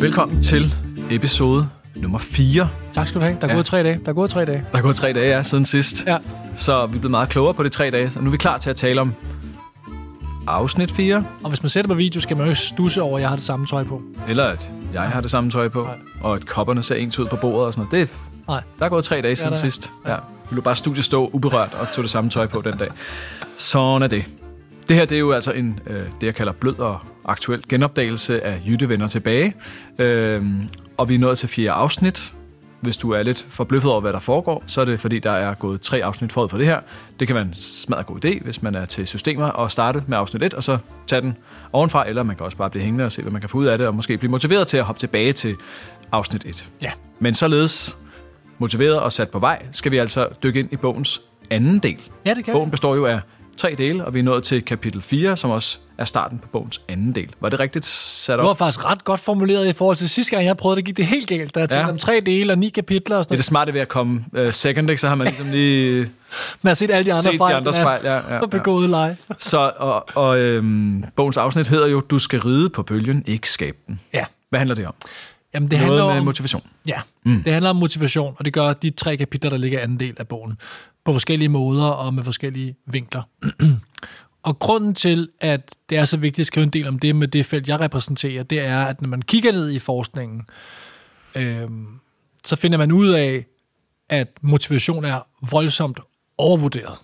Velkommen til episode nummer 4. Tak skal du have. Der er Ja. gået tre dage. Der er gået tre dage. Der er gået tre dage ja, siden sidst, Ja. så vi er blevet meget klogere på de tre dage. Så nu er vi klar til at tale om afsnit 4, Og hvis man sætter på video, skal man jo ikke stusse over, at jeg har det samme tøj på. eller at jeg har det samme tøj på, Nej. og at kopperne ser ens ud på bordet og sådan noget. Det er, Nej. der er gået tre dage siden er. sidst. Ja. Vi lå bare studie stå uberørt og tog det samme tøj på den dag. Sådan er det. Det her det er jo altså en, øh, det, jeg kalder blød og aktuel genopdagelse af Jytte vender tilbage. Øhm, og vi er nået til fjerde afsnit. Hvis du er lidt forbløffet over, hvad der foregår, så er det fordi, der er gået tre afsnit forud for det her. Det kan være en smadret god idé, hvis man er til systemer og starte med afsnit 1, og så tage den ovenfra, eller man kan også bare blive hængende og se, hvad man kan få ud af det, og måske blive motiveret til at hoppe tilbage til afsnit 1. Ja. Men således motiveret og sat på vej, skal vi altså dykke ind i bogens anden del. Ja, det kan Bogen består jo af tre dele, og vi er nået til kapitel 4, som også er starten på bogens anden del. Var det rigtigt sat Det var op? faktisk ret godt formuleret i forhold til sidste gang, jeg prøvede det, gik det helt galt. Jeg tænkte Ja. om tre dele og ni kapitler og Det er sådan det smarte ved at komme uh, second, ikke? så har man ligesom lige. Man har set alle de andre set de fejl, andres er- fejl. Ja, ja, og ja. begået live. Så, og, og øhm, bogens afsnit hedder jo, du skal ride på bølgen, ikke skabe den. Ja. Hvad handler det om? Jamen, det Noget handler om, motivation. ja, mm. det handler om motivation, og det gør de tre kapitler, der ligger i anden del af bogen. På forskellige måder og med forskellige vinkler. og grunden til, at det er så vigtigt at skrive en del om det med det felt, jeg repræsenterer, det er, at når man kigger ned i forskningen, øh, så finder man ud af, at motivation er voldsomt overvurderet.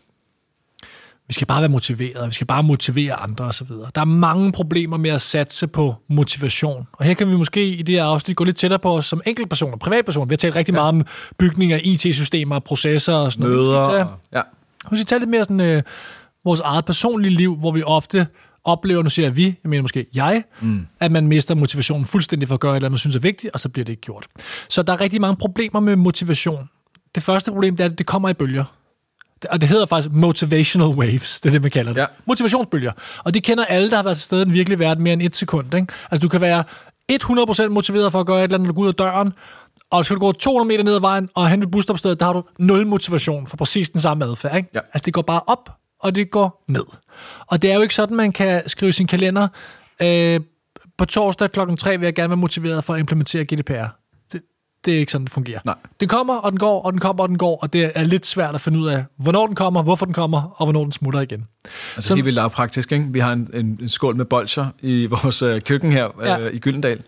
Vi skal bare være motiveret, vi skal bare motivere andre osv. Der er mange problemer med at satse på motivation. Og her kan vi måske i det her afsnit gå lidt tættere på os som enkeltpersoner, privatpersoner. Vi har talt rigtig ja. meget om bygning af IT-systemer, processer og sådan noget. Møder. Vi skal tage, Og, ja. vi skal tage lidt mere sådan, øh, vores eget personlige liv, hvor vi ofte oplever, nu siger jeg vi, jeg mener måske jeg, mm. at man mister motivationen fuldstændig for at gøre et eller andet, man synes er vigtigt, og så bliver det ikke gjort. Så der er rigtig mange problemer med motivation. Det første problem, det er, at det kommer i bølger. Og det hedder faktisk motivational waves, det er det, man kalder det. Ja. Motivationsbølger. Og det kender alle, der har været til stede i den virkelige verden mere end et sekund. Ikke? Altså du kan være 100% motiveret for at gøre et eller andet, når du går ud af døren, og skal du gå 200 meter ned ad vejen og hen ved busstopstedet, der har du nul motivation for præcis den samme adfærd. Ikke? Ja. Altså det går bare op, og det går ned. Og det er jo ikke sådan, man kan skrive sin kalender, øh, på torsdag klokken 3 vil jeg gerne være motiveret for at implementere GDPR. Det, er ikke sådan, det fungerer. Nej. Den kommer, og den går, og den kommer, og den går, og det er lidt svært at finde ud af, hvornår den kommer, hvorfor den kommer, og hvornår den smutter igen. Altså Som- helt vildt lavpraktisk, ikke? Vi har en, en, en skål med bolcher i vores øh, køkken her Ja. øh, i Gyldendal.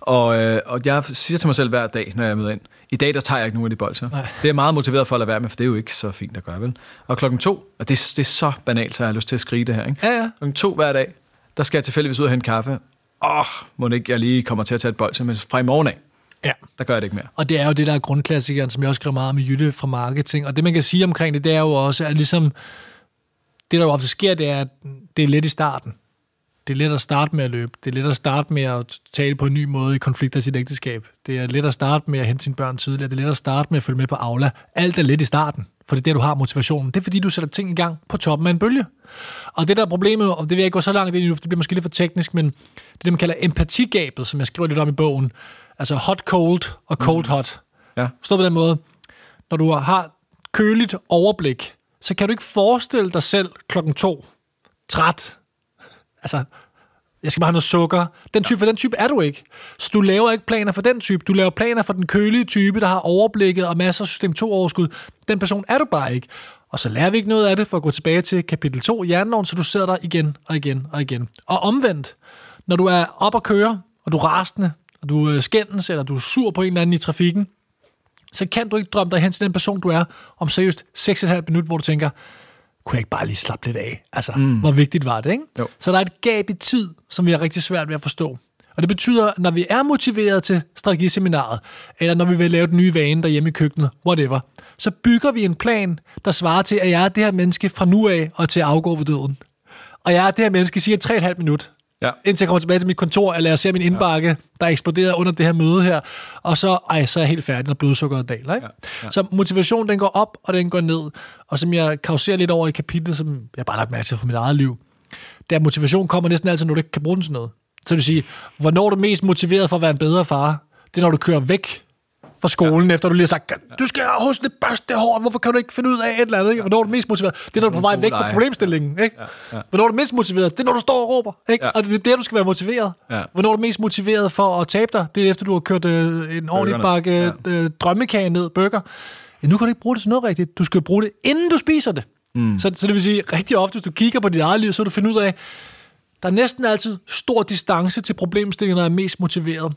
Og, øh, og jeg siger til mig selv hver dag, når jeg møder ind, i dag der tager jeg ikke nogen af de bolcher. Nej. Det er meget motiveret for at lade være med, for det er jo ikke så fint at gøre, vel? Og klokken to, og det, det er så banalt, så jeg har lyst til at skrige det her, ikke? Ja, ja. Klokken to hver dag, der skal jeg tilfældigvis ud og hente kaffe. Åh, oh, må ikke jeg lige kommer til at tage et bolcher, men fra i morgen af, Ja. der gør jeg det ikke mere. Og det er jo det, der er grundklassikeren, som jeg også skriver meget om i Jytte fra marketing. Og det, man kan sige omkring det, det er jo også, at ligesom, det, der jo ofte sker, det er, at det er let i starten. Det er let at starte med at løbe. Det er let at starte med at tale på en ny måde i konflikter i sit ægteskab. Det er let at starte med at hente sine børn tidligere. Det er let at starte med at følge med på Aula. Alt er let i starten, for det er der, du har motivationen. Det er, fordi du sætter ting i gang på toppen af en bølge. Og det, der er problemet, og det vil jeg ikke gå så langt ind i nu, for det bliver måske lidt for teknisk, men det er det, man kalder empatigabet, som jeg skriver lidt om i bogen. Altså hot-cold og cold-hot. Ja. Forstå på den måde. Når du har køligt overblik, så kan du ikke forestille dig selv klokken to, træt. Altså, jeg skal bare have noget sukker. Den type, for den type er du ikke. Så du laver ikke planer for den type. Du laver planer for den kølige type, der har overblikket og masser af system 2-overskud. Den person er du bare ikke. Og så lærer vi ikke noget af det for at gå tilbage til kapitel 2 i hjerneloven, så du sidder der igen og igen og igen. Og omvendt, når du er op og køre, og du er rasende, og du øh, skændes, eller du er sur på en eller anden i trafikken, så kan du ikke drømme dig hen til den person, du er, om seriøst 6,5 minut, hvor du tænker, kunne jeg ikke bare lige slappe lidt af? Altså, mm. hvor vigtigt var det, ikke? Jo. Så der er et gab i tid, som vi har rigtig svært ved at forstå. Og det betyder, at når vi er motiveret til strategiseminaret, eller når vi vil lave den nye vane derhjemme i køkkenet, whatever, så bygger vi en plan, der svarer til, at jeg er det her menneske fra nu af og til at afgå ved døden. Og jeg er det her menneske cirka 3,5 minut. Ja. Indtil jeg kommer tilbage til mit kontor, eller jeg ser min indbakke, der er eksploderet under det her møde her, og så, ej, så er jeg helt færdig, når blodsukkeret daler. Ikke? Ja, ja. Så motivationen, den går op, og den går ned. Og som jeg kauserer lidt over i kapitlet, som jeg bare har lagt mærke til for mit eget liv, der motivation kommer næsten altid, når du ikke kan bruge den til noget. Så vil sige, hvornår er du mest motiveret for at være en bedre far? Det er, når du kører væk fra skolen, ja. efter du lige har sagt, du skal hos det børste hår, hvorfor kan du ikke finde ud af et eller andet? Ikke? Hvornår er du mest motiveret? Det er, når du er på vej væk fra problemstillingen. Ikke? Ja. Ja. Hvornår er du mindst motiveret? Det er, når du står og råber. Ikke? Ja. Og det er der, du skal være motiveret. Ja. Hvornår er du mest motiveret for at tabe dig? Det er efter, du har kørt øh, en ordentlig bakke ja. øh, drømmekage ned, burger. Ja, nu kan du ikke bruge det til noget rigtigt. Du skal bruge det, inden du spiser det. Mm. Så, så det vil sige, rigtig ofte, hvis du kigger på dit eget liv, så vil du finde ud af, der er næsten altid stor distance til problemstillingen, der er mest motiveret.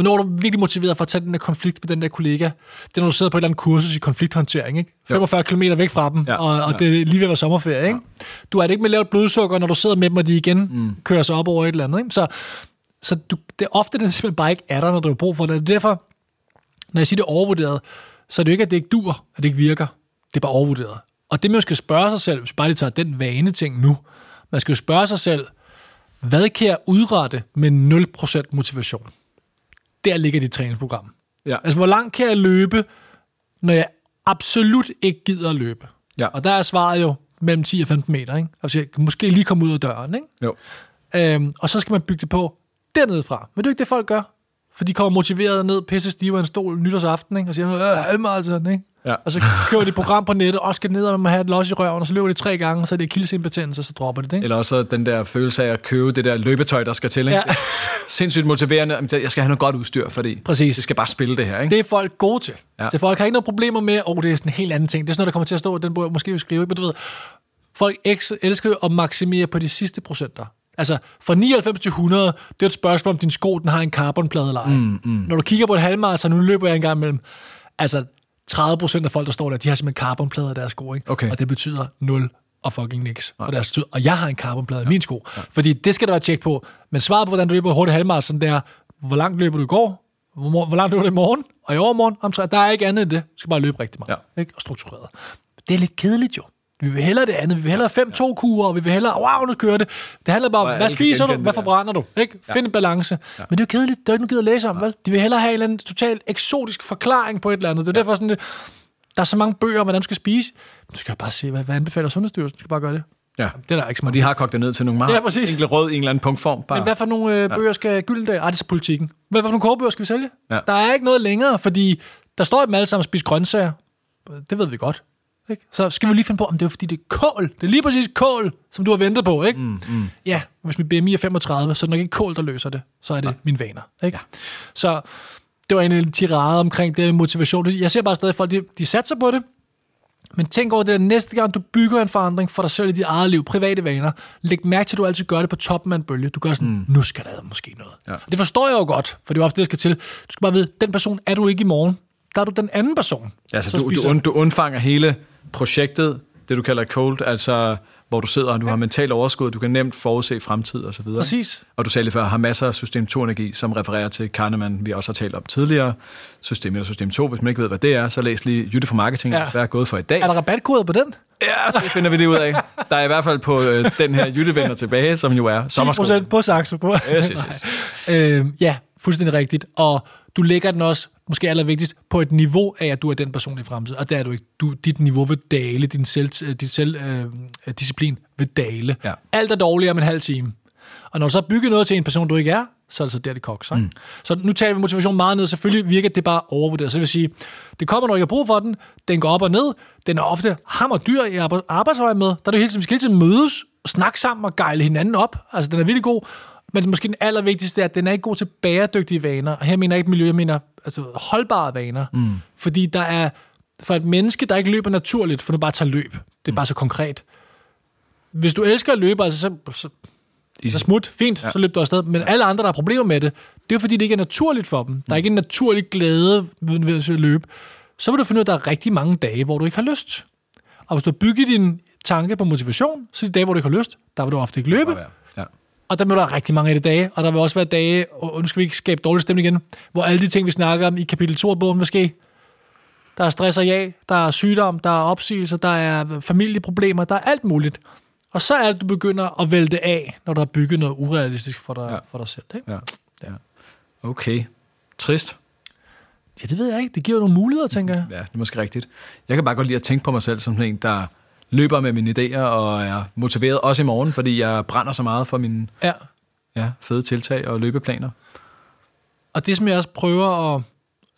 Hvornår er du virkelig motiveret for at tage den der konflikt med den der kollega? Det er, når du sidder på et eller andet kursus i konflikthåndtering, ikke? 45 km væk fra dem, ja, og, og ja. det er lige ved at være sommerferie, ikke? Ja. Du er det ikke med lavt blodsukker, når du sidder med dem, og de igen mm. kører sig op over et eller andet, ikke? Så, så du, det er ofte, den simpelthen bare ikke er der, når du har brug for det. Derfor, når jeg siger, det er overvurderet, så er det jo ikke, at det ikke dur, at det ikke virker. Det er bare overvurderet. Og det, man skal spørge sig selv, hvis bare lige tager den vane ting nu, man skal jo spørge sig selv, hvad kan jeg udrette med 0% motivation? Der ligger dit træningsprogram. Ja. Altså, hvor langt kan jeg løbe, når jeg absolut ikke gider at løbe? Ja. Og der er svaret jo mellem 10 og 15 meter. Ikke? Altså, jeg kan måske lige komme ud af døren. Ikke? Jo. Øhm, og så skal man bygge det på dernede fra. Men det er ikke det, folk gør. For de kommer motiveret ned, pisse stive af en stol nytårsaften, ikke? og siger, øh, altså, ikke? Ja. Og så kører de et program på nettet, og skal ned og man have et los i røven, og så løber de tre gange, så er det kildesimpotens, og så dropper det. Ikke? Eller også den der følelse af at købe det der løbetøj, der skal til. Ikke? Ja. Sindssygt motiverende. Jeg skal have noget godt udstyr, fordi Præcis. det skal bare spille det her. Ikke? Det er folk gode til. Ja. Så folk har ikke noget problemer med, åh, oh, det er sådan en helt anden ting. Det er sådan noget, der kommer til at stå, den burde jeg måske skrive. Men du ved, folk elsker at maksimere på de sidste procenter. Altså, fra 99 til 100, det er et spørgsmål, om din sko den har en carbonplade eller ej. Mm, mm. Når du kigger på et halvmarathon, så nu løber jeg engang mellem, altså 30% af folk, der står der, de har simpelthen carbonplader i deres sko, ikke? Okay. og det betyder 0 og fucking niks for deres tid. Og jeg har en carbonplade ja. i min sko. Ja. Fordi det skal der være tjek på. Men svaret på, hvordan du løber hurtigt halvmarathon, det er, hvor langt løber du i går? Hvor, hvor langt løber du i morgen? Og i overmorgen? Om, der er ikke andet end det. Du skal bare løbe rigtig meget. Ja. Ikke? Og struktureret. Det er lidt kedeligt jo. Vi vil hellere det andet. Vi vil hellere 5-2 kurer, og vi vil hellere, wow, nu kører det. Det handler bare om, hvad spiser du? Hvad forbrænder du? Ikke? Find ja. en balance. Ja. Men det er jo kedeligt. Det er ikke noget at læse om, ja. vel? De vil hellere have en eller anden totalt eksotisk forklaring på et eller andet. Det er ja. derfor sådan, det, der er så mange bøger om, hvordan du skal spise. Du skal bare se, hvad, hvad anbefaler Sundhedsstyrelsen. Du skal bare gøre det. Ja, det er der ikke så meget. Og de har kogt det ned til nogle meget ja, præcis. enkle råd i en eller anden punktform. Bare. Men hvad for nogle øh, bøger skal Gyldendal? Ej, det er politikken. Hvad for nogle kogebøger skal vi sælge? Ja. Der er ikke noget længere, fordi der står dem alle sammen at spise grøntsager. Det ved vi godt. Ikke? Så skal vi lige finde på, om det er fordi, det er kål. Det er lige præcis kål, som du har ventet på. Ikke? Mm, mm. Ja, hvis min BMI er 35, så er det nok ikke kål, der løser det. Så er det ja. mine vaner. Ikke? Ja. Så det var en tirade omkring det motivation. Jeg ser bare stadig, at folk de, de satser på det, men tænk over det, at næste gang du bygger en forandring for dig selv i dit eget liv, private vaner, læg mærke til, at du altid gør det på toppen af en bølge. Du gør sådan, mm. nu skal der måske noget. Ja. Det forstår jeg jo godt, for det er ofte det, der skal til. Du skal bare vide, den person er du ikke i morgen. Der er du den anden person. Ja, så, så du, du, du undfanger hele projektet, det du kalder cold, altså hvor du sidder, og du ja. har mental overskud, du kan nemt forudse fremtid og så videre. Præcis. Og du sagde lige før, har masser af system 2-energi, som refererer til Kahneman, vi også har talt om tidligere. System 1 og system 2, hvis man ikke ved, hvad det er, så læs lige Jytte for Marketing, ja. hvad er gået for i dag. Er der rabatkoder på den? Ja, det finder vi lige ud af. Der er i hvert fald på øh, den her Jytte vender tilbage, som jo er sommerskolen. 10% på Saxo. På. Yes, yes, yes. øh, ja, fuldstændig rigtigt. Og du lægger den også, måske allervigtigst, på et niveau af, at du er den person i fremtiden. Og der er du ikke. Du, dit niveau vil dale, din selv, dit selv, øh, disciplin vil dale. Ja. Alt er dårligere om en halv time. Og når du så bygger noget til en person, du ikke er, så er det så der, det kokser. Mm. Så nu taler vi motivation meget ned. Selvfølgelig virker det bare overvurderet. Så det vil sige, det kommer, når jeg har brug for den. Den går op og ned. Den er ofte hammer dyr i arbejdsøje med. Der er det hele tiden, vi skal hele tiden mødes, snakke sammen og gejle hinanden op. Altså, den er virkelig god. Men måske den allervigtigste er, at den er ikke god til bæredygtige vaner. Og her mener jeg ikke miljø, jeg mener altså holdbare vaner. Mm. Fordi der er, for et menneske, der ikke løber naturligt, for nu bare tager løb. Det er mm. bare så konkret. Hvis du elsker at løbe, altså så, så, så smut, fint, ja. så løb du afsted. Men alle andre, der har problemer med det, det er fordi, det ikke er naturligt for dem. Der er mm. ikke en naturlig glæde ved at løbe. Så vil du finde ud af, at der er rigtig mange dage, hvor du ikke har lyst. Og hvis du bygger din tanke på motivation, så de dage, hvor du ikke har lyst, der vil du ofte ikke løbe. Og der vil der rigtig mange af de dage, og der vil også være dage, og nu skal vi ikke skabe dårlig stemning igen, hvor alle de ting, vi snakker om i kapitel 2 af bogen, vil ske. Der er stress og ja, der er sygdom, der er opsigelser, der er familieproblemer, der er alt muligt. Og så er det, du begynder at vælte af, når du har bygget noget urealistisk for dig, ja. for dig selv. Ikke? Ja. ja. Okay. Trist. Ja, det ved jeg ikke. Det giver nogle muligheder, tænker jeg. Ja, det er måske rigtigt. Jeg kan bare godt lide at tænke på mig selv som en, der løber med mine idéer og er motiveret også i morgen, fordi jeg brænder så meget for mine ja. Ja, fede tiltag og løbeplaner. Og det, som jeg også prøver at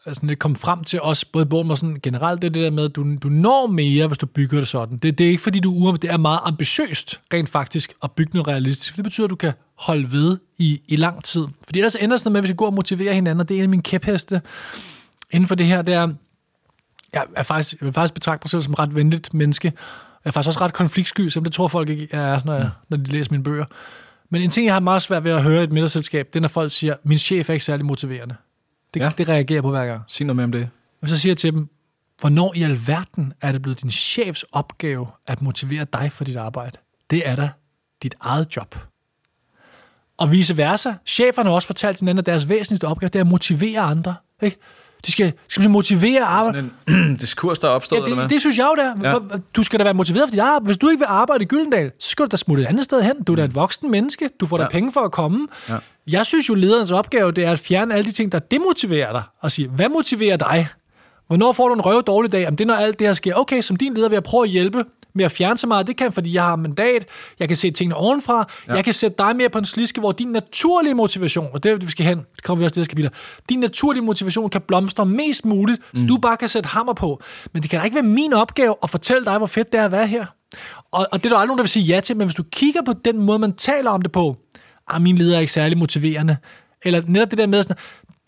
sådan lidt kom frem til os, både i bogen og sådan generelt, det er det der med, at du, du når mere, hvis du bygger det sådan. Det, det er ikke fordi, du er det er meget ambitiøst, rent faktisk, at bygge noget realistisk. Det betyder, at du kan holde ved i, i lang tid. Fordi ellers ender det sådan med, at vi skal gå og motivere hinanden, og det er en af mine kæpheste inden for det her, det er, jeg, er faktisk, jeg vil faktisk betragte mig selv som et ret venligt menneske. Jeg er faktisk også ret konfliktsky, som det tror folk ikke er, når, jeg, når de læser mine bøger. Men en ting, jeg har meget svært ved at høre i et middagsselskab, det er, når folk siger, min chef er ikke særlig motiverende. Det. Ja. det reagerer jeg på hver gang. Sig noget mere om det. Og så siger jeg til dem, hvornår i alverden er det blevet din chefs opgave at motivere dig for dit arbejde? Det er da dit eget job. Og vice versa. Cheferne har også fortalt hinanden, at deres væsentligste opgave det er at motivere andre. Ikke? De skal, skal motivere arbejde. Sådan en diskurs, der er opstået, Ja, eller hvad? det, det synes jeg jo, det er. Ja. Du skal da være motiveret for dit arbejde. Hvis du ikke vil arbejde i Gyldendal, så skal du da smutte et andet sted hen. Du er da et voksen menneske. Du får da Ja. penge for at komme. Ja. Jeg synes jo, lederens opgave det er at fjerne alle de ting, der demotiverer dig. Og sige, hvad motiverer dig? Hvornår får du en røv dårlig dag? Jamen, det er, når alt det her sker. Okay, som din leder vil jeg prøve at hjælpe med at fjerne så meget. Det kan, fordi jeg har mandat. Jeg kan se tingene ovenfra. Ja. Jeg kan sætte dig mere på en sliske, hvor din naturlige motivation, og det er, vi skal hen, det kommer vi også til det kapitel, din naturlige motivation kan blomstre mest muligt, mm. så du bare kan sætte hammer på. Men det kan da ikke være min opgave at fortælle dig, hvor fedt det er at være her. Og, og det er der aldrig nogen, der vil sige ja til, men hvis du kigger på den måde, man taler om det på, ah, min leder er ikke særlig motiverende, eller netop det der med, sådan,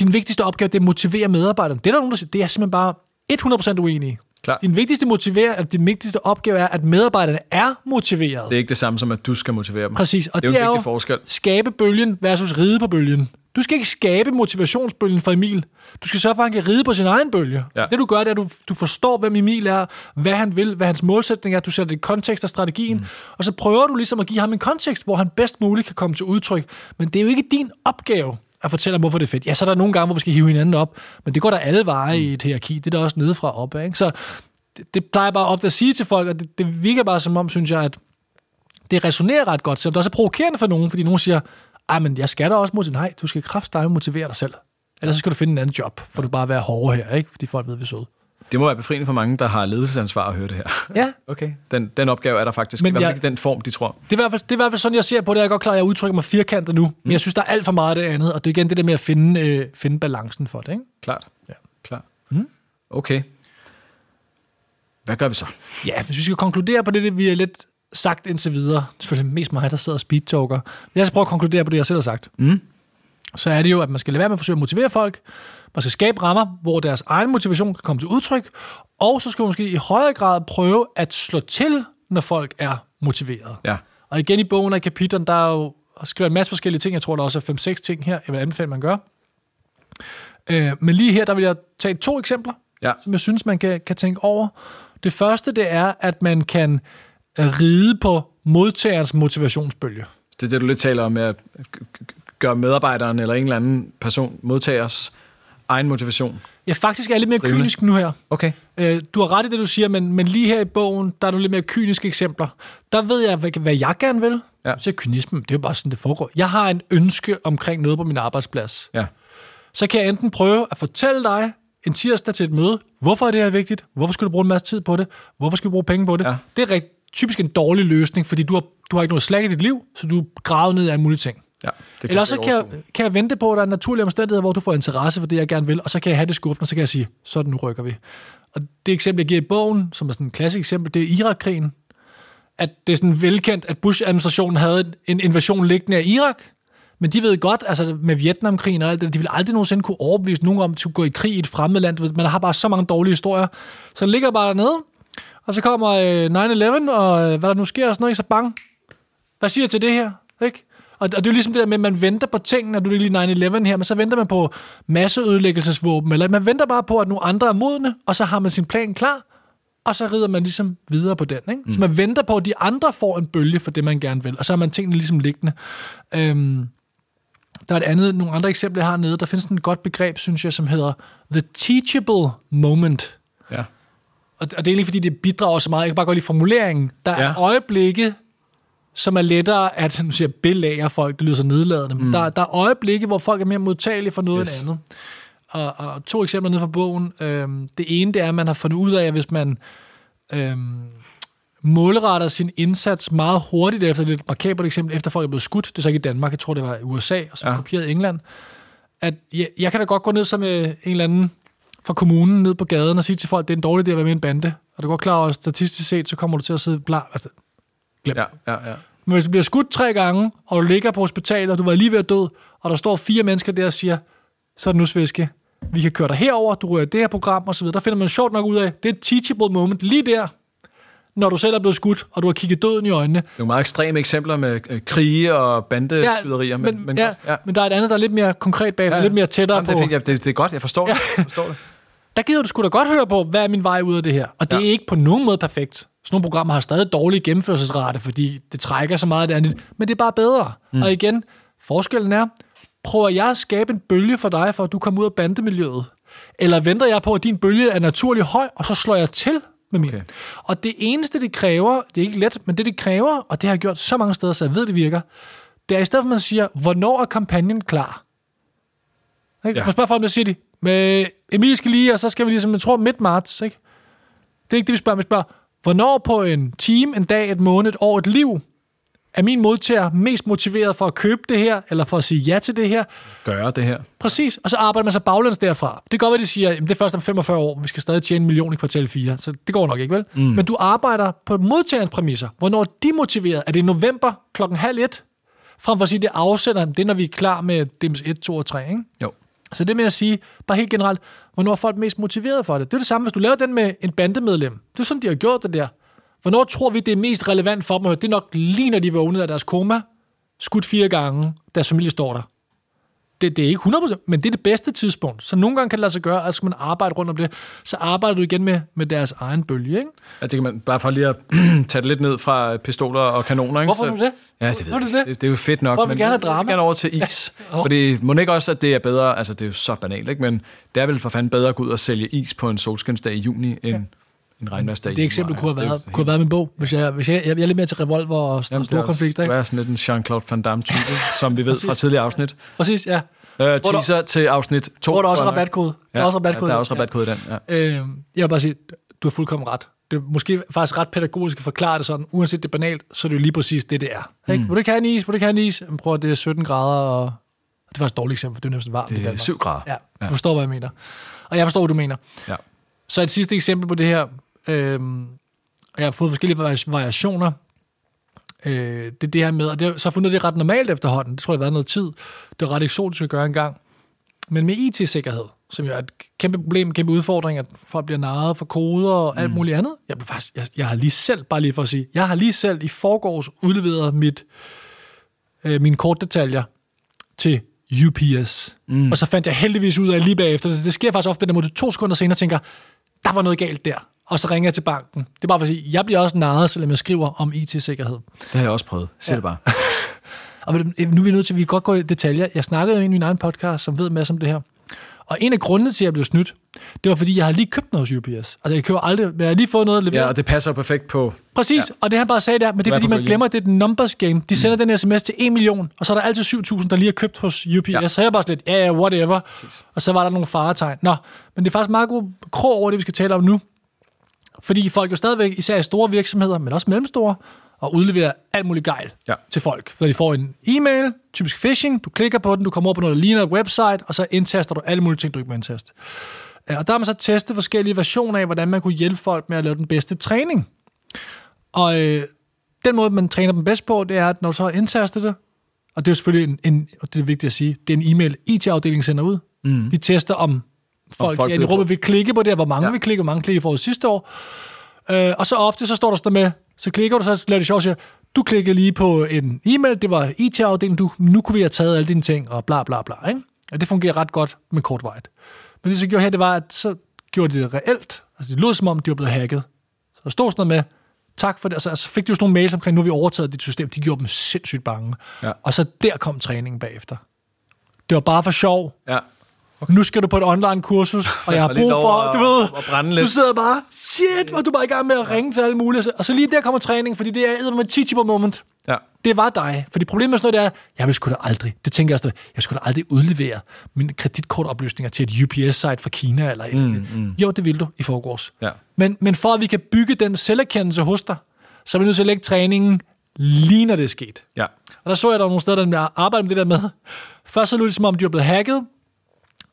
din vigtigste opgave, det er at motivere medarbejderne. Det er der nogen, der siger, det er simpelthen bare 100% uenig. Klar. Din vigtigste, motiver, at din vigtigste opgave er, at medarbejderne er motiveret. Det er ikke det samme som, at du skal motivere dem. Præcis, og det er det er jo forskel. skabe bølgen versus ride på bølgen. Du skal ikke skabe motivationsbølgen for Emil. Du skal sørge for, at han kan ride på sin egen bølge. Ja. Det du gør, det er, at du, du forstår, hvem Emil er, hvad han vil, hvad hans målsætning er. Du sætter det i kontekst af strategien, mm. og så prøver du ligesom at give ham en kontekst, hvor han bedst muligt kan komme til udtryk. Men det er jo ikke din opgave at fortælle ham, hvorfor det er fedt. Ja, så er der nogle gange, hvor vi skal hive hinanden op, men det går der alle veje i et hierarki. Det er der også nedefra op. Ikke? Så det, det plejer bare ofte at sige til folk, og det, det virker bare som om, synes jeg, at det resonerer ret godt, selvom det også er provokerende for nogen, fordi nogen siger, ej, men jeg skal da også motivere. Nej, du skal kraftedeme motivere dig selv. Ellers så skal du finde en anden job, for du bare være hårdere her, ikke? Fordi folk ved, vi er søde. Det må være befriende for mange, der har ledelsesansvar at høre det her. Ja, Okay. Den, den opgave er der faktisk. Men i hvert fald ikke den form, de tror. det er, i hvert fald, det er i hvert fald sådan, jeg ser på det. Jeg er godt klar, at jeg udtrykker mig firkantet nu, men jeg synes, der er alt for meget af det andet, og det er igen det der med at finde, øh, finde balancen for det, ikke? Klart. Ja. Klart. Mm. Okay. Hvad gør vi så? Ja, hvis vi skal konkludere på det, det vi har lidt sagt indtil videre, selvfølgelig mest mig, der sidder og speedtalker, men jeg skal prøve at konkludere på det, jeg selv har sagt, Mm. Så er det jo, at man skal lade være med at forsøge at motivere folk, man skal skabe rammer, hvor deres egen motivation kan komme til udtryk, og så skal man måske i højere grad prøve at slå til, når folk er motiveret. Ja. Og igen i bogen og i kapitlen, der er jo skrevet en masse forskellige ting. Jeg tror, der også er 5-6 ting her, jeg vil anbefale, man gør. Øh, men lige her, der vil jeg tage to eksempler, Ja. som jeg synes, man kan, kan tænke over. Det første, det er, at man kan ride på modtagerens motivationsbølge. Det er det, du lidt taler om at gøre medarbejderen eller en eller anden person, modtagers egen motivation. Jeg faktisk er lidt mere Drivende. kynisk nu her. Okay. Øh, du har ret i det, du siger, men, men lige her i bogen, der er du lidt mere kyniske eksempler. Der ved jeg, hvad, hvad jeg gerne vil. Ja. Så kynismen, det er jo bare sådan, det foregår. Jeg har en ønske omkring noget på min arbejdsplads. Ja. Så kan jeg enten prøve at fortælle dig en tirsdag til et møde, hvorfor er det her vigtigt? Hvorfor skal du bruge en masse tid på det? Hvorfor skal du bruge penge på det? Ja. Det er rigt, typisk en dårlig løsning, fordi du har, du har ikke noget slag i dit liv, så du er gravet ned i alle mulige ting. Ja. Det Eller så kan jeg, kan jeg vente på, at der er naturlige omstændigheder, hvor du får interesse for det, jeg gerne vil, og så kan jeg have det skuffen, og så kan jeg sige, sådan nu rykker vi. Og det eksempel, jeg giver i bogen, som er sådan et klassisk eksempel, det er Irak-krigen. At det er sådan velkendt, at Bush-administrationen havde en invasion liggende af Irak, men de ved godt, altså med Vietnamkrigen og alt det, de vil aldrig nogensinde kunne overbevise nogen om at skulle gå i krig i et fremmed land. Man har bare så mange dårlige historier. Så den ligger bare dernede, og så kommer øh, 9-11, og øh, hvad der nu sker og sådan noget, ikke? så bang. Hvad siger jeg til det her? Ikke? Og, og det er jo ligesom det der med, at man venter på tingene, når du er lige 9-11 her, men så venter man på masseødelæggelsesvåben, eller man venter bare på, at nogle andre er modne, og så har man sin plan klar, og så rider man ligesom videre på den. Ikke? Mm. Så man venter på, at de andre får en bølge for det, man gerne vil, og så har man tingene ligesom liggende. Øhm, der er et andet, nogle andre eksempler, jeg har nede. Der findes et godt begreb, synes jeg, som hedder The Teachable Moment. Ja. Og, og det er egentlig, fordi det bidrager så meget. Jeg kan bare godt lide formuleringen. Der er Ja. øjeblikke, som er lettere at, nu siger belære folk, det lyder så nedladende, men der, der er øjeblikke, hvor folk er mere modtagelige for noget Yes. yes. andet. Og, og to eksempler nede fra bogen. Øhm, det ene, det er, at man har fundet ud af, at hvis man øhm, målretter sin indsats meget hurtigt efter, det er et markabelt eksempel, efter folk er blevet skudt, det er så ikke i Danmark, jeg tror, det var i USA, og så Ja. kopieret i England, at jeg, jeg kan da godt gå ned som øh, en eller anden fra kommunen ned på gaden og sige til folk, det er en dårlig idé at være med i en bande. Og du går klar over, at statistisk set, så kommer du til at sidde blar. Altså, glem. Ja, ja, ja. Men hvis du bliver skudt tre gange, og du ligger på hospitalet, og du var lige ved at dø, og der står fire mennesker der og siger, så er det nu sviske. Vi kan køre dig herover, du rører det her program osv. Der finder man sjovt nok ud af, det er et teachable moment lige der, når du selv er blevet skudt, og du har kigget døden i øjnene. Det er jo meget ekstreme eksempler med øh, krige og bandeskyderier. men, men, ja, godt, ja. men der er et andet, der er lidt mere konkret bag, ja, ja. lidt mere tættere Jamen, på. Det er, fint, ja, det, det er godt, jeg forstår, ja. det. jeg forstår det. Der gider du sgu da godt høre på, hvad er min vej ud af det her. Og det ja. er ikke på nogen måde perfekt. Sådan nogle programmer har stadig dårlig gennemførelsesrate, fordi det trækker så meget det andet. Men det er bare bedre. Mm. Og igen, forskellen er, prøver jeg at skabe en bølge for dig, for at du kommer ud af bandemiljøet? Eller venter jeg på, at din bølge er naturligt høj, og så slår jeg til med min? Okay. Og det eneste, det kræver, det er ikke let, men det, det kræver, og det har jeg gjort så mange steder, så jeg ved, det virker, det er i stedet for, at man siger, hvornår er kampagnen klar? Ikke? Ja. Man spørger folk, hvad siger de? Med Emil skal lige, og så skal vi ligesom, jeg tror, midt marts, ikke? Det er ikke det, vi spørger. Vi spørger, hvornår på en time, en dag, et måned, et år, et liv, er min modtager mest motiveret for at købe det her, eller for at sige ja til det her? Gøre det her. Præcis, og så arbejder man sig baglæns derfra. Det går godt at de siger, at det er først om 45 år, vi skal stadig tjene en million i kvartal 4, så det går nok ikke, vel? Mm. Men du arbejder på modtagerens præmisser. Hvornår er de motiveret? Er det november klokken halv et? Frem for at sige, det afsætter, det er, når vi er klar med DMS 1, 2 og 3, ikke? Jo. Så det med at sige, bare helt generelt, hvornår er folk mest motiveret for det? Det er det samme, hvis du laver den med en bandemedlem. Det er sådan, de har gjort det der. Hvornår tror vi, det er mest relevant for dem? Det er nok lige, når de vågnede af deres koma, skudt fire gange, deres familie står der. Det, det er ikke 100%, men det er det bedste tidspunkt. Så nogle gange kan det lade sig gøre, at skal man arbejde rundt om det, så arbejder du igen med, med deres egen bølge. Ikke? Ja, det kan man bare for lige at tage det lidt ned fra pistoler og kanoner. Ikke? Hvorfor du det? Ja, det, ved det, det? det, det er jo fedt nok. Hvorfor vil gerne have drama? Jeg gerne over til is. ja. Fordi må ikke også, at det er bedre, altså det er jo så banalt, ikke? men det er vel for fanden bedre at gå ud og sælge is på en solskinsdag i juni, end ja en regnværsdag. Det eksempel kunne have været, kunne have været min bog, hvis jeg, hvis jeg, jeg, jeg er lidt mere til revolver og Jamen, store konflikter. Det er sådan lidt en Jean-Claude Van Damme-type, som vi ved fra tidligere afsnit. Præcis, ja. Uh, teaser der, til afsnit 2. Hvor der også rabatkode. Ja, der er også rabatkode. Ja, der er også rabatkode i den. Ja. Øh, jeg vil bare sige, du har fuldkommen ret. Det er måske faktisk ret pædagogisk at forklare det sådan, uanset det er banalt, så er det jo lige præcis det, det er. Ikke? Mm. Du ikke have en is? Du ikke have en is? Men prøv at det er 17 grader, og det er faktisk et dårligt eksempel, for det er næsten varmt. Det er 7 grader. Ja, du forstår, hvad jeg mener. Og jeg forstår, hvad du mener. Ja. Så et sidste eksempel på det her, Øhm, jeg har fået forskellige variationer. Øh, det er det her med, og det, så har fundet det ret normalt efterhånden. Det tror jeg har været noget tid. Det er ret eksotisk at gøre engang. Men med IT-sikkerhed, som jo er et kæmpe problem, kæmpe udfordring, at folk bliver narret for koder og alt mm. muligt andet. Jeg, faktisk, jeg, jeg har lige selv, bare lige for at sige, jeg har lige selv i forgårs udleveret mit, øh, mine kortdetaljer til UPS. Mm. Og så fandt jeg heldigvis ud af lige bagefter, det, det sker faktisk ofte, at jeg to sekunder senere tænker, der var noget galt der og så ringer jeg til banken. Det er bare for at sige, jeg bliver også narret, selvom jeg skriver om IT-sikkerhed. Det har jeg også prøvet. Selv ja. bare. og nu er vi nødt til, at vi godt gå i detaljer. Jeg snakkede en i min egen podcast, som ved masser om det her. Og en af grundene til, at jeg blev snydt, det var, fordi jeg har lige købt noget hos UPS. Altså, jeg køber aldrig, men jeg har lige fået noget leveret. Ja, og det passer perfekt på... Præcis, ja. og det han bare sagde der, men det er, fordi man glemmer, at det er et numbers game. De sender mm. den sms til 1 million, og så er der altid 7.000, der lige har købt hos UPS. Ja. Så jeg bare sådan lidt, ja, ja, whatever. Præcis. Og så var der nogle faretegn. Nå, men det er faktisk meget god krog over det, vi skal tale om nu. Fordi folk jo stadigvæk, især i store virksomheder, men også mellemstore, og udleverer alt muligt gejl ja. til folk. Så de får en e-mail, typisk phishing, du klikker på den, du kommer over på noget, der ligner et website, og så indtaster du alle mulige ting, du ikke må indtaste. Og der har man så testet forskellige versioner af, hvordan man kunne hjælpe folk med at lave den bedste træning. Og øh, den måde, man træner dem bedst på, det er, at når du så har indtastet det, og det er jo selvfølgelig en, en og det er vigtigt at sige, det er en e-mail, IT-afdelingen sender ud. Mm. De tester, om folk, folk ja, i rummet vil klikke på det, hvor mange ja. vil klikke, hvor mange klikke for sidste år. Øh, og så ofte, så står der sådan med, så klikker du, så lader det sjovt, siger, du klikker lige på en e-mail, det var IT-afdelingen, du, nu kunne vi have taget alle dine ting, og bla bla bla. Ikke? Og det fungerer ret godt med kortvejet. Men det, så gjorde her, det var, at så gjorde de det reelt. Altså, det lød som om, de var blevet hacket. Så der stod sådan noget med, tak for det. Altså, altså fik du sådan nogle mails omkring, nu har vi overtaget dit system. De gjorde dem sindssygt bange. Ja. Og så der kom træningen bagefter. Det var bare for sjov. Ja. Okay. Nu skal du på et online-kursus, og jeg har brug for, du ved, du sidder bare, shit, hvor du bare i gang med at ringe til alle mulige. Og så lige der kommer træning, fordi det er et teachable moment. Ja. Det var dig. Fordi problemet med sådan noget, det er, jeg vil sgu da aldrig, det tænker jeg også, jeg skulle da aldrig udlevere mine kreditkortoplysninger til et UPS-site fra Kina eller et mm, mm. Jo, det vil du i forgårs. Ja. Men, men for at vi kan bygge den selverkendelse hos dig, så er vi nødt til at lægge træningen lige når det er sket. Ja. Og der så jeg, der var nogle steder, der arbejdede med det der med. Først så lød det som om, de var blevet hacket,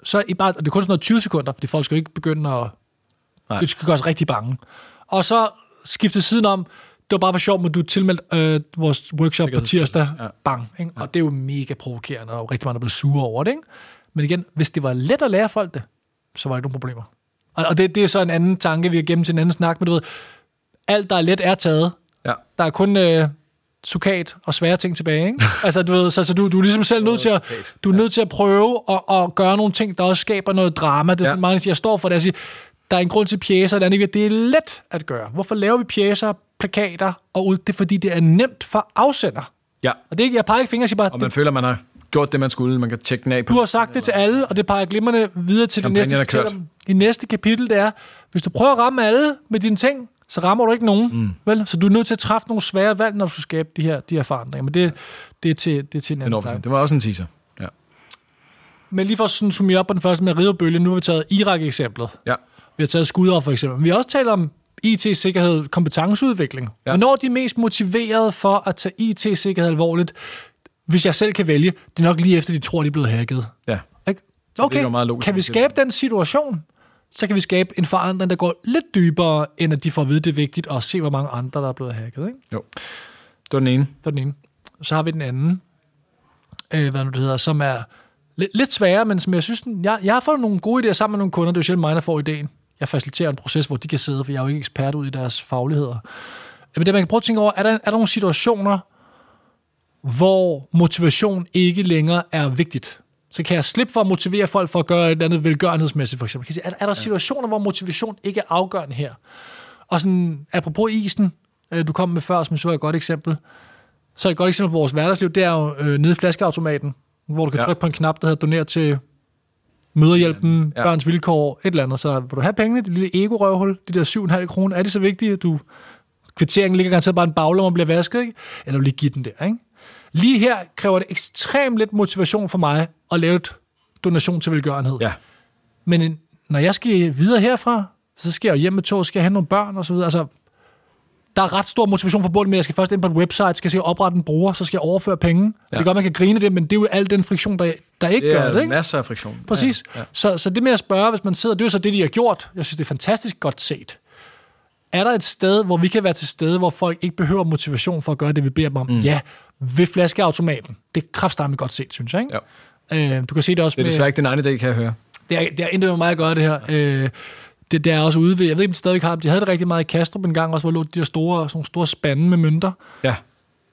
så i bare, og det er kun sådan noget 20 sekunder, fordi folk skal jo ikke begynde at... Nej. Det skal gøre os rigtig bange. Og så skifte siden om, det var bare for sjov, men du er tilmeldt øh, vores workshop på tirsdag. Ja. Bang. Ikke? Og det er jo mega provokerende, og rigtig mange, der bliver sure over det. Ikke? Men igen, hvis det var let at lære folk det, så var der ikke nogen problemer. Og, og det, det er så en anden tanke, vi har gennem til en anden snak, men du ved, alt, der er let, er taget. Ja. Der er kun øh, sukat og svære ting tilbage. Ikke? altså, du ved, så, så du, du er ligesom selv nødt til at, du er nødt til at prøve at, at gøre nogle ting, der også skaber noget drama. Det er Ja. sådan, mange der siger, jeg står for det, jeg siger, der er en grund til pjæser, der er ikke, det er let at gøre. Hvorfor laver vi pjæser, plakater og ud? Det er, fordi det er nemt for afsender. Ja, Og det er ikke, jeg peger ikke fingre og siger bare, og man føler, man har gjort det, man skulle. Man kan tjekke den af på. du har sagt det til alle, og det peger glimrende videre til det næste, om. I næste kapitel, det er, hvis du prøver at ramme alle med dine ting, så rammer du ikke nogen. Mm. Vel? Så du er nødt til at træffe nogle svære valg, når du skal skabe de her, de her forandringer. Men det, det, er til, det er til en Den anden snak. det var også en teaser. Ja. Men lige for at sådan summere op på den første med Riderbølge, nu har vi taget Irak-eksemplet. ja. Vi har taget skudder for eksempel. Men vi har også talt om IT-sikkerhed, kompetenceudvikling. Ja. Hvornår er de mest motiverede for at tage IT-sikkerhed alvorligt, hvis jeg selv kan vælge, det er nok lige efter, de tror, de er blevet hacket. Ja. Ikke? Okay, jo meget logisk, kan vi skabe den situation, så kan vi skabe en forandring, der går lidt dybere, end at de får at vide, det er vigtigt, og se, hvor mange andre, der er blevet hacket. Ikke? Jo. Det var den ene. Det var den ene. Så har vi den anden, øh, hvad nu det hedder, som er lidt, lidt sværere, men som jeg synes, den- jeg, jeg har fået nogle gode idéer sammen med nogle kunder. Det er jo sjældent mig, der får ideen. Jeg faciliterer en proces, hvor de kan sidde, for jeg er jo ikke ekspert ud i deres fagligheder. Men det, man kan prøve at tænke over, er der, er der nogle situationer, hvor motivation ikke længere er vigtigt? Så kan jeg slippe for at motivere folk for at gøre et eller andet velgørenhedsmæssigt, for eksempel. Kan jeg sige, er, er der situationer, hvor motivation ikke er afgørende her? Og sådan, apropos isen, øh, du kom med før, som så er et godt eksempel, så et godt eksempel på vores hverdagsliv, det er jo øh, nede i flaskeautomaten, hvor du kan ja. Trykke på en knap, der hedder doner til møderhjælpen, ja. Børns vilkår, et eller andet. Så vil du have pengene, det lille ego-røvhul, de der 7,5 kroner, er det så vigtigt, at du kvitteringen ligger garanteret bare en baglomme og bliver vasket, ikke? eller vil du lige give den der, ikke? Lige her kræver det ekstremt lidt motivation for mig at lave et donation til velgørenhed. Ja. Men en- når jeg skal videre herfra, så skal jeg hjem med tog, skal jeg have nogle børn og så videre. Altså, der er ret stor motivation forbundet med, at jeg skal først ind på et website, skal jeg oprette en bruger, så skal jeg overføre penge. Ja. Det godt, man kan grine det, men det er jo al den friktion, der, der ikke Det gør er det. Ikke? masser af friktion. Præcis. Ja. Ja. Så, så det med at spørge, hvis man sidder, det er jo så det, de har gjort. Jeg synes, det er fantastisk godt set. Er der et sted, hvor vi kan være til stede, hvor folk ikke behøver motivation for at gøre det, vi beder dem om? Mm. Ja, ved flaskeautomaten. Det er kraftedeme godt set, synes jeg. Ikke? Ja. Øh, du kan se det også Det er med... desværre ikke din egen idé, kan jeg høre. Det er, det er intet med mig at gøre det her. Øh, det, det er også ude ved, jeg ved ikke, om de stadig har. De havde det rigtig meget i Kastrup en gang også, hvor lå de der store, sådan store spande med mønter, Ja.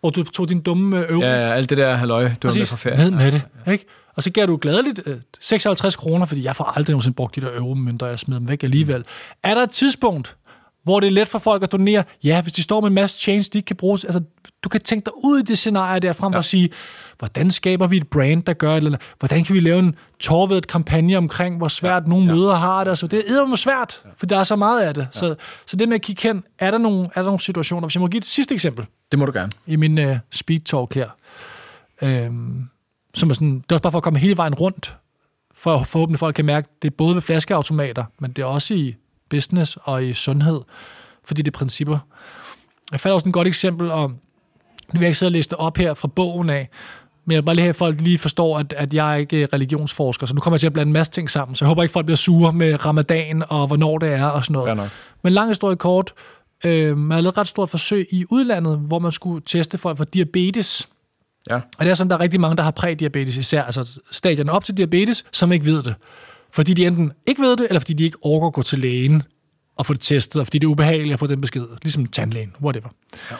hvor du tog din dumme øh, euro. Ja, ja, alt det der halløj, du har med Præcis. fra ferie. Ned med det. Ikke? Og så gav du gladeligt øh, 56 kroner, fordi jeg får aldrig nogensinde brugt de der euromønter, og jeg smider dem væk alligevel. Er der et tidspunkt, hvor det er let for folk at donere? Ja, hvis de står med en masse change, de ikke kan bruge. Altså, du kan tænke dig ud i det scenarie der, frem Ja. at sige, hvordan skaber vi et brand, der gør et eller andet? Hvordan kan vi lave en torvedet kampagne omkring, hvor svært ja. nogle Ja. møder har det? Altså, det er eddermame svært, for der er så meget af det. Så, så det med at kigge hen, er der, nogle, er der nogle situationer? Hvis jeg må give et sidste eksempel Det må du gerne. i min uh, speed talk her. Øhm, som er sådan, det er også bare for at komme hele vejen rundt, for at forhåbentlig folk kan mærke, det er både ved flaskeautomater, men det er også i business og i sundhed, fordi det er principper. Jeg fandt også et godt eksempel om, nu vil jeg ikke sidde og læse det op her fra bogen af, men jeg vil bare lige have, at folk lige forstår, at, at jeg er ikke er religionsforsker, så nu kommer jeg til at blande en masse ting sammen, så jeg håber ikke, folk bliver sure med ramadan og hvornår det er og sådan noget. Nok. Men lang historie kort, øh, man har lavet et ret stort forsøg i udlandet, hvor man skulle teste folk for diabetes. Ja. Og det er sådan, der er rigtig mange, der har prædiabetes især, altså stadierne op til diabetes, som ikke ved det. Fordi de enten ikke ved det, eller fordi de ikke overgår at gå til lægen og få det testet, og fordi det er ubehageligt at få den besked, ligesom tandlægen, whatever. Ja.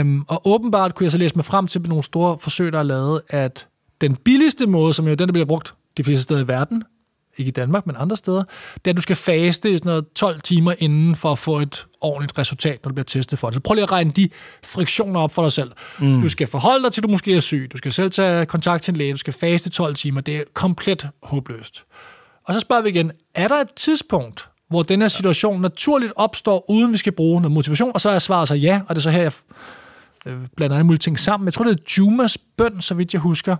Øhm, og åbenbart kunne jeg så læse mig frem til med nogle store forsøg, der er lavet, at den billigste måde, som jo den, der bliver brugt de fleste steder i verden, ikke i Danmark, men andre steder, det er, at du skal faste i sådan noget 12 timer inden for at få et ordentligt resultat, når du bliver testet for det. Så prøv lige at regne de friktioner op for dig selv. Mm. Du skal forholde dig til, at du måske er syg. Du skal selv tage kontakt til en læge. Du skal faste 12 timer. Det er komplet håbløst. Og så spørger vi igen, er der et tidspunkt, hvor den her situation naturligt opstår, uden vi skal bruge noget motivation? Og så er svaret så ja, og det er så her, jeg øh, blander alle mulige ting sammen. Jeg tror, det er Jumas bøn, så vidt jeg husker,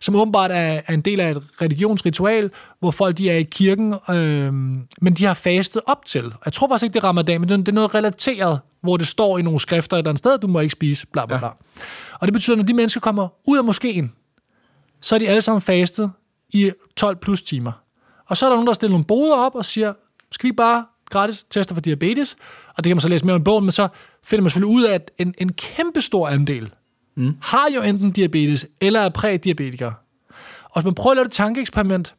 som åbenbart er, er en del af et religionsritual, hvor folk de er i kirken, øh, men de har fastet op til. Jeg tror faktisk ikke, det er ramadan, men det er- det er noget relateret, hvor det står i nogle skrifter et eller andet sted, du må ikke spise, bla bla Ja. bla. Og det betyder, at når de mennesker kommer ud af moskeen, så er de alle sammen fastet i 12 plus timer. Og så er der nogen, der stiller nogle boder op og siger, skal vi bare gratis tester for diabetes? Og det kan man så læse mere om i bogen, men så finder man selvfølgelig ud af, at en, en kæmpe stor andel mm. har jo enten diabetes eller er prædiabetikere. Og hvis man prøver at lave et tankeeksperiment,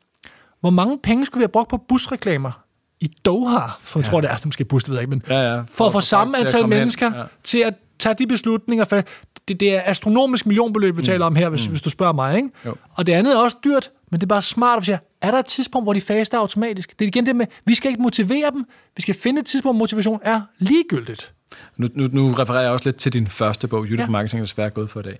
hvor mange penge skulle vi have brugt på busreklamer i Doha, for jeg ja. tror, det er måske bus, det ved jeg ikke, men Ja, ja. for, for at få samme antal hen. mennesker Ja. til at tage de beslutninger. For det, det er astronomisk millionbeløb, vi taler om her, hvis, mm. hvis du spørger mig. Ikke? Jo. Og det andet er også dyrt, men det er bare smart at sige, er der et tidspunkt, hvor de faster automatisk? Det er igen det med, vi skal ikke motivere dem, vi skal finde et tidspunkt, hvor motivation er ligegyldigt. Nu, nu, nu refererer jeg også lidt til din første bog, Jytte Ja. for Marketing, er desværre gået for i dag.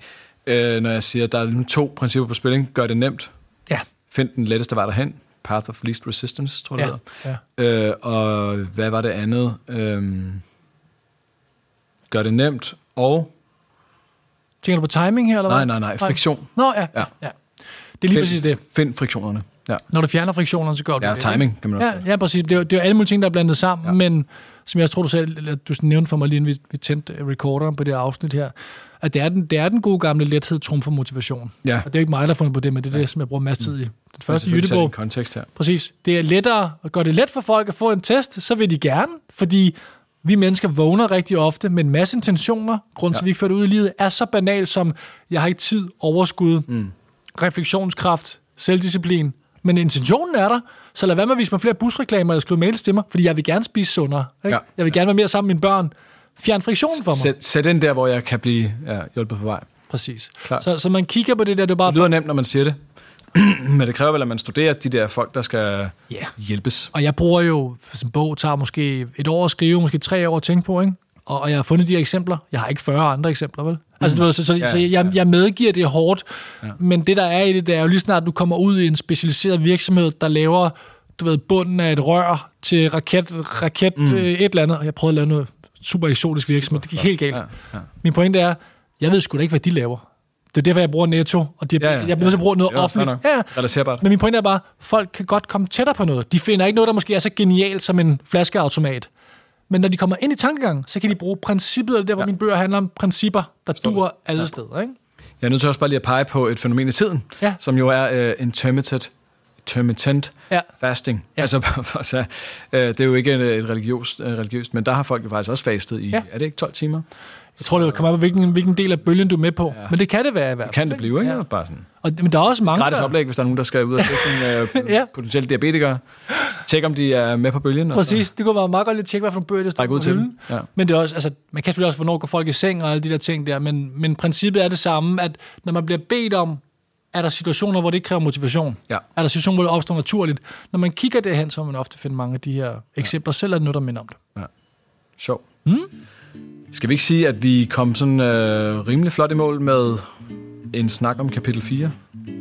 Øh, når jeg siger, at der er ligesom to principper på spilling. Gør det nemt. Ja, Find den letteste vej derhen. Path of least resistance, tror jeg, ja, det ja. Øh, og hvad var det andet? Øhm, gør det nemt. Og... Tænker du på timing her, eller hvad? Nej, nej, nej. Friktion. Nå, ja, ja. Ja. ja. Det er lige Find, præcis det. Find friktionerne. Ja. Når du fjerner friktionerne, så gør du Ja, det. timing ikke? kan man også Ja, ja, præcis. Det er, det er alle mulige ting, der er blandet sammen, ja. Ja. men som jeg tror, du selv, du nævnte for mig lige inden vi, vi tændte recorderen på det afsnit her, at det er den, det er den gode gamle lethed trumfer motivation. Ja. Og det er jo ikke mig, der har fundet på det, men det er det, som jeg bruger masser tid i. Den Men første Jyttebog, kontekst her. præcis. Det er lettere at gøre det let for folk at få en test, så vil de gerne, fordi vi mennesker vågner rigtig ofte med en masse intentioner. Grunden til, Ja. at vi ikke fører det ud i livet, er så banal som, jeg har ikke tid, overskud, mm. refleksionskraft, selvdisciplin. Men intentionen er der, så lad være med at vise mig flere busreklamer eller skrive mails til mig, fordi jeg vil gerne spise sundere. Ikke? Ja. Jeg vil gerne være mere sammen med mine børn. Fjern friktionen for mig. Sæt, sæt den der, hvor jeg kan blive ja, hjulpet på vej. Præcis. Klart. Så, så man kigger på det der, det er bare... Det lyder nemt, når man siger det. Men det kræver vel, at man studerer de der folk, der skal Ja. hjælpes. Og jeg bruger jo, hvis en bog tager måske et år at skrive, måske tre år at tænke på, ikke? Og, og jeg har fundet de her eksempler. Jeg har ikke 40 andre eksempler, vel? Altså, du ved, så, så, Ja, så jeg, jeg medgiver, det er hårdt, Ja. men det, der er i det, det er jo lige snart, du kommer ud i en specialiseret virksomhed, der laver, du ved, bunden af et rør til raket, raket mm. øh, et eller andet. Og jeg prøvede at lave noget super eksotisk virksomhed. Det gik helt galt. Ja, ja. Min pointe er, jeg ved sgu da ikke, hvad de laver. Det er derfor, jeg bruger Netto, og de, Ja, ja, jeg bliver nødt til at bruge noget fair offentligt. Ja, ja. Relaterbart. Men min pointe er bare, folk kan godt komme tættere på noget. De finder ikke noget, der måske er så genialt som en flaskeautomat. Men når de kommer ind i tankegangen, så kan de bruge princippet, og det er der, hvor ja. Mine bøger handler om principper, der duer alle Ja. steder. Ikke? Jeg er nødt til også bare lige at pege på et fænomen i tiden, Ja. som jo er uh, intermittent, intermittent Ja. fasting. Ja. Altså, altså uh, det er jo ikke et, et religiøst, uh, religiøst, men der har folk jo faktisk også fastet i, Ja. er det ikke 12 timer? Jeg tror, det kommer an på, hvilken, hvilken del af bølgen du er med på. Ja. Ja. Men det kan det være i hvert fald. Kan det blive, ikke? Ja. Ja. Bare sådan Og, men der er også mange, gratis der, oplæg, hvis der er nogen, der skal ud og teste en uh, Ja. potentielt diabetikere. Tjek, om de er med på bølgen. og Præcis, det kunne være meget godt lige at tjekke, hvad for nogle bøger, der står ud til dem. Ja. Men det er også, altså, man kan selvfølgelig også, hvornår går folk i seng og alle de der ting der, men, men princippet er det samme, at når man bliver bedt om, er der situationer, hvor det ikke kræver motivation. Ja. Er der situationer, hvor det opstår naturligt. Når man kigger derhen, så vil man ofte finde mange af de her eksempler, selv er noget, der minder om det. Sjov. Mm. Skal vi ikke sige, at vi kom sådan øh, rimelig flot i mål med en snak om kapitel 4?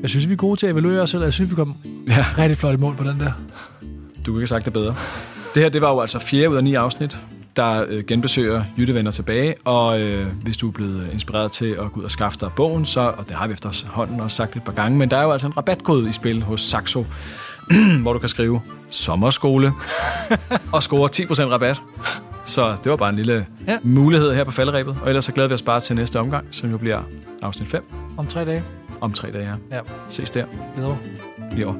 Jeg synes, vi er gode til at evaluere os selv, jeg synes, vi kom Ja. rigtig flot i mål på den der. Du kunne ikke have sagt det bedre. Det her, det var jo altså fjerde ud af ni afsnit, der øh, genbesøger Jytte vender tilbage, og øh, hvis du er blevet inspireret til at gå ud og skaffe dig bogen, så, og det har vi efterhånden også sagt et par gange, men der er jo altså en rabatkode i spil hos Saxo, hvor du kan skrive sommerskole og score 10% rabat. Så det var bare en lille Ja. ja. mulighed her på falderæbet, og ellers så glæder vi os bare til næste omgang, som jo bliver afsnit 5 Om tre dage. om tre dage. Ja, Ses der videre. i år.